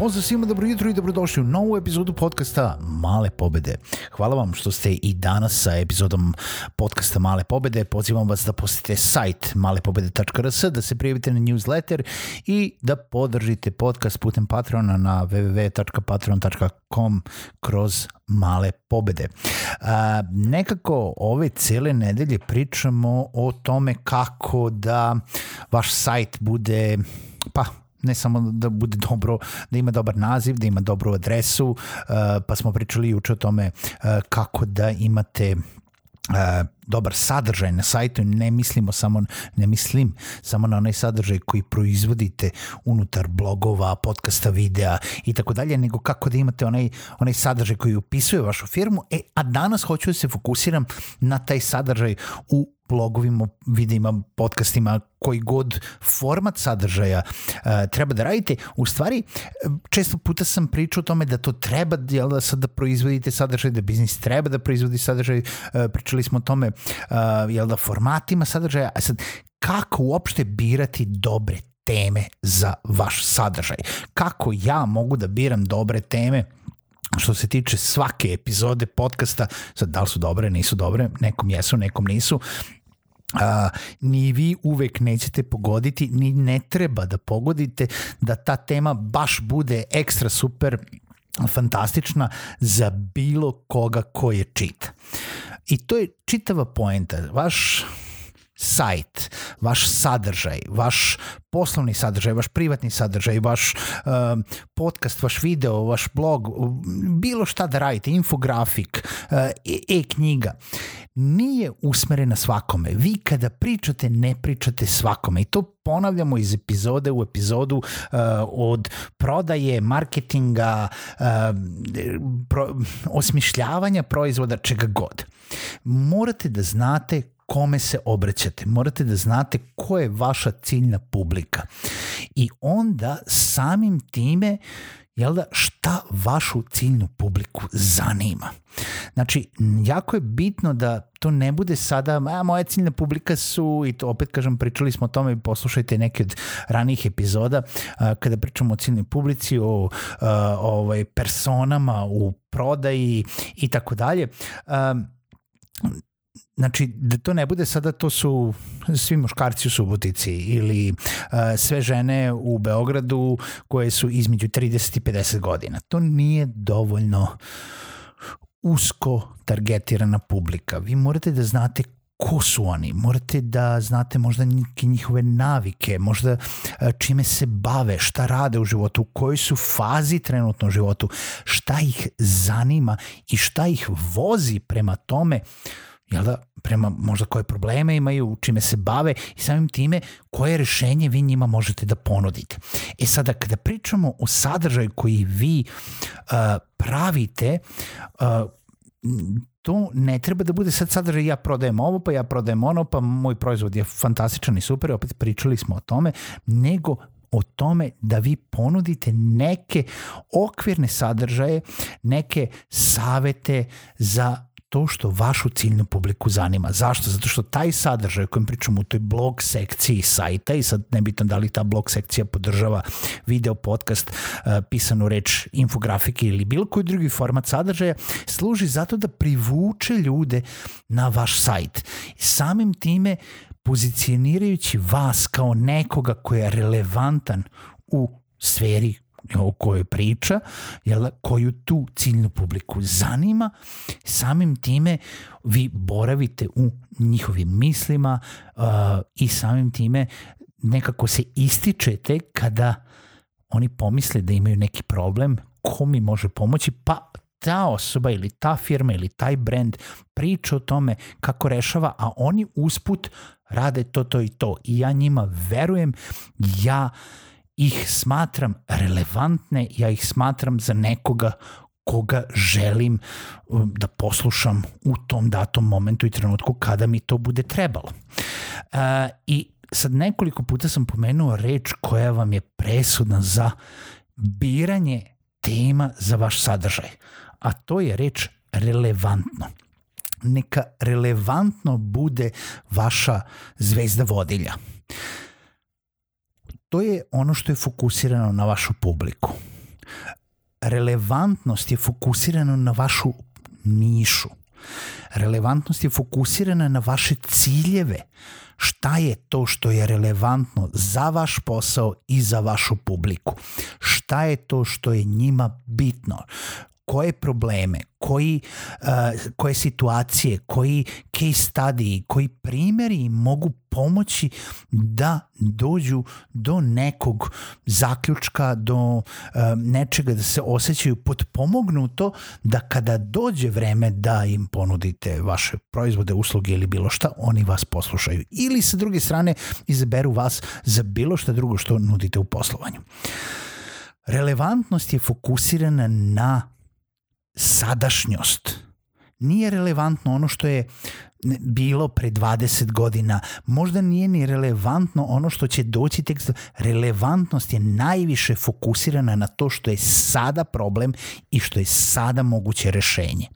Pozdrav svima, dobro jutro i dobrodošli u novu epizodu podcasta Male pobede. Hvala vam što ste i danas sa epizodom podcasta Male pobede. Pozivam vas da posjetite sajt malepobede.rs, da se prijavite na newsletter i da podržite podcast putem Patreona na www.patreon.com kroz male pobede. A, nekako ove cele nedelje pričamo o tome kako da vaš sajt bude pa ne samo da bude dobro, da ima dobar naziv, da ima dobru adresu, uh, pa smo pričali juče o tome uh, kako da imate Uh, dobar sadržaj na sajtu ne mislimo samo ne mislim samo na onaj sadržaj koji proizvodite unutar blogova, podcasta, videa i tako dalje, nego kako da imate onaj onaj sadržaj koji opisuje vašu firmu. E a danas hoću da se fokusiram na taj sadržaj u blogovima, videima, podcastima, koji god format sadržaja uh, treba da radite. U stvari, često puta sam pričao o tome da to treba jel, da sad da proizvodite sadržaj, da biznis treba da proizvodi sadržaj. Uh, pričali smo o tome uh, jel da formatima sadržaja. A sad, kako uopšte birati dobre teme za vaš sadržaj? Kako ja mogu da biram dobre teme što se tiče svake epizode podcasta, sad da li su dobre, nisu dobre, nekom jesu, nekom nisu, a, ni vi uvek nećete pogoditi, ni ne treba da pogodite da ta tema baš bude ekstra super fantastična za bilo koga ko je čita. I to je čitava poenta. Vaš sajt, vaš sadržaj, vaš poslovni sadržaj, vaš privatni sadržaj, vaš uh, podcast, vaš video, vaš blog, bilo šta da radite, infografik, uh, e-knjiga, nije usmerena svakome. Vi kada pričate, ne pričate svakome i to ponavljamo iz epizode u epizodu uh, od prodaje, marketinga, uh, pro, osmišljavanja proizvoda, čega god. Morate da znate kome se obraćate, morate da znate ko je vaša ciljna publika. I onda samim time jel da, šta vašu ciljnu publiku zanima. Znači, jako je bitno da to ne bude sada, a moja ciljna publika su, i to opet kažem, pričali smo o tome, poslušajte neke od ranijih epizoda, a, kada pričamo o ciljnoj publici, o a, ovaj, personama u prodaji i tako dalje. Znači, da to ne bude sada to su svi muškarci u Subotici ili uh, sve žene u Beogradu koje su između 30 i 50 godina. To nije dovoljno usko targetirana publika. Vi morate da znate ko su oni, morate da znate možda neke njihove navike, možda čime se bave, šta rade u životu, u kojoj su fazi trenutno u životu, šta ih zanima i šta ih vozi prema tome jel da, prema možda koje probleme imaju, čime se bave i samim time koje rešenje vi njima možete da ponudite. E sada, kada pričamo o sadržaju koji vi uh, pravite, uh, to ne treba da bude sad sadržaj ja prodajem ovo, pa ja prodajem ono, pa moj proizvod je fantastičan i super, opet pričali smo o tome, nego o tome da vi ponudite neke okvirne sadržaje, neke savete za to što vašu ciljnu publiku zanima. Zašto? Zato što taj sadržaj o kojem pričamo u toj blog sekciji sajta i sad nebitno da li ta blog sekcija podržava video, podcast, uh, pisanu reč, infografike ili bilo koji drugi format sadržaja, služi zato da privuče ljude na vaš sajt. Samim time pozicionirajući vas kao nekoga koji je relevantan u sferi o kojoj priča, jel, koju tu ciljnu publiku zanima, samim time vi boravite u njihovim mislima uh, i samim time nekako se ističete kada oni pomisle da imaju neki problem, ko mi može pomoći, pa ta osoba ili ta firma ili taj brand priča o tome kako rešava, a oni usput rade to, to i to. I ja njima verujem, ja ih smatram relevantne, ja ih smatram za nekoga koga želim um, da poslušam u tom datom momentu i trenutku kada mi to bude trebalo. Uh, I sad nekoliko puta sam pomenuo reč koja vam je presudna za biranje tema za vaš sadržaj, a to je reč relevantno. Neka relevantno bude vaša zvezda vodilja. To je ono što je fokusirano na vašu publiku. Relevantnost je fokusirana na vašu nišu. Relevantnost je fokusirana na vaše ciljeve, šta je to što je relevantno za vaš posao i za vašu publiku. Šta je to što je njima bitno koje probleme, koji, uh, koje situacije, koji case study, koji primeri mogu pomoći da dođu do nekog zaključka, do uh, nečega da se osjećaju potpomognuto, da kada dođe vreme da im ponudite vaše proizvode, usluge ili bilo šta, oni vas poslušaju. Ili sa druge strane izaberu vas za bilo šta drugo što nudite u poslovanju. Relevantnost je fokusirana na sadašnjost. Nije relevantno ono što je bilo pre 20 godina. Možda nije ni relevantno ono što će doći tek. Relevantnost je najviše fokusirana na to što je sada problem i što je sada moguće rešenje.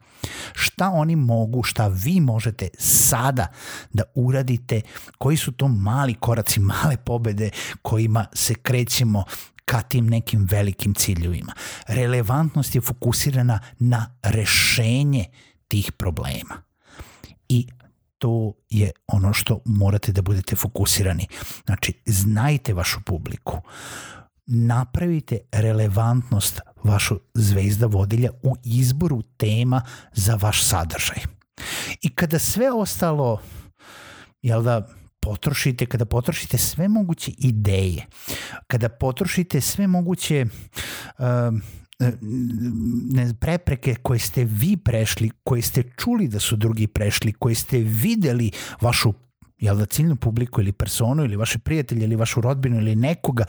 Šta oni mogu, šta vi možete sada da uradite, koji su to mali koraci, male pobede kojima se krećemo ka tim nekim velikim ciljevima. Relevantnost je fokusirana na rešenje tih problema. I to je ono što morate da budete fokusirani. Znači, znajte vašu publiku. Napravite relevantnost vašu zvezda vodilja u izboru tema za vaš sadržaj. I kada sve ostalo, jel da, potrošite, kada potrošite sve moguće ideje, kada potrošite sve moguće uh, ne, prepreke koje ste vi prešli, koje ste čuli da su drugi prešli, koje ste videli vašu jel da ciljnu publiku ili personu ili vaše prijatelje ili vašu rodbinu ili nekoga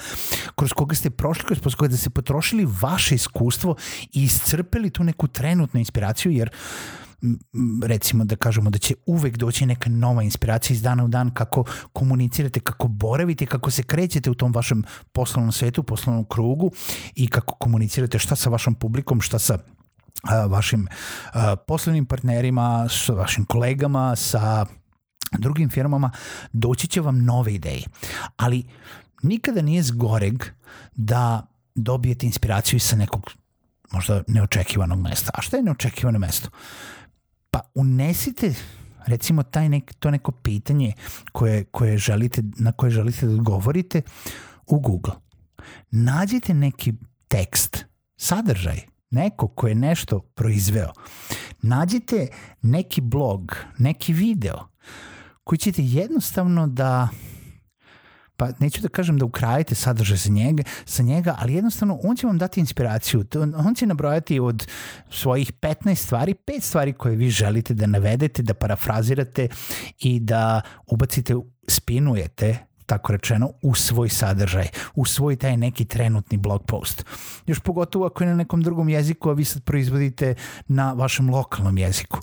kroz koga ste prošli, kroz koga da ste potrošili vaše iskustvo i iscrpeli tu neku trenutnu inspiraciju jer uh, recimo da kažemo da će uvek doći neka nova inspiracija iz dana u dan kako komunicirate, kako boravite, kako se krećete u tom vašem poslovnom svetu, poslovnom krugu i kako komunicirate šta sa vašom publikom, šta sa vašim poslovnim partnerima, sa vašim kolegama, sa drugim firmama, doći će vam nove ideje. Ali nikada nije zgoreg da dobijete inspiraciju sa nekog možda neočekivanog mesta. A šta je neočekivano mesto? Pa unesite recimo taj nek, to neko pitanje koje, koje želite, na koje želite da odgovorite u Google. Nađite neki tekst, sadržaj, neko ko je nešto proizveo. Nađite neki blog, neki video koji ćete jednostavno da pa neću da kažem da ukrajete sadržaj sa njega, sa njega, ali jednostavno on će vam dati inspiraciju. On će nabrojati od svojih 15 stvari, pet stvari koje vi želite da navedete, da parafrazirate i da ubacite, spinujete tako rečeno, u svoj sadržaj, u svoj taj neki trenutni blog post. Još pogotovo ako je na nekom drugom jeziku, a vi sad proizvodite na vašem lokalnom jeziku.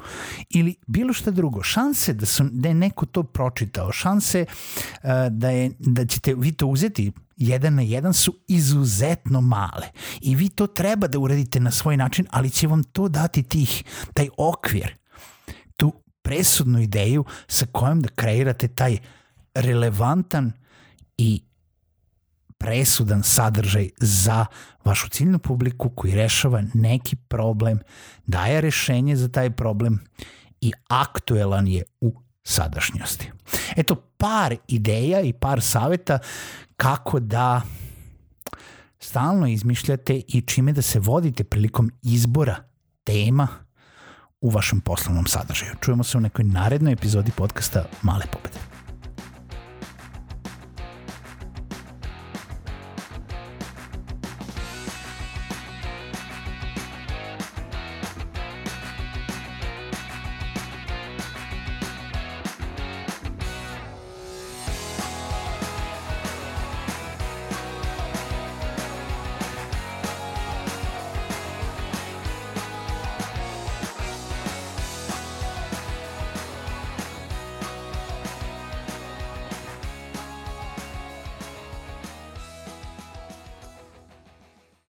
Ili bilo šta drugo. Šanse da, su, da je neko to pročitao, šanse uh, da, je, da ćete vi to uzeti jedan na jedan su izuzetno male i vi to treba da uradite na svoj način, ali će vam to dati tih, taj okvir, tu presudnu ideju sa kojom da kreirate taj relevantan i presudan sadržaj za vašu ciljnu publiku koji rešava neki problem, daje rešenje za taj problem i aktuelan je u sadašnjosti. Eto par ideja i par saveta kako da stalno izmišljate i čime da se vodite prilikom izbora tema u vašem poslovnom sadržaju. Čujemo se u nekoj narednoj epizodi podcasta Male pobede.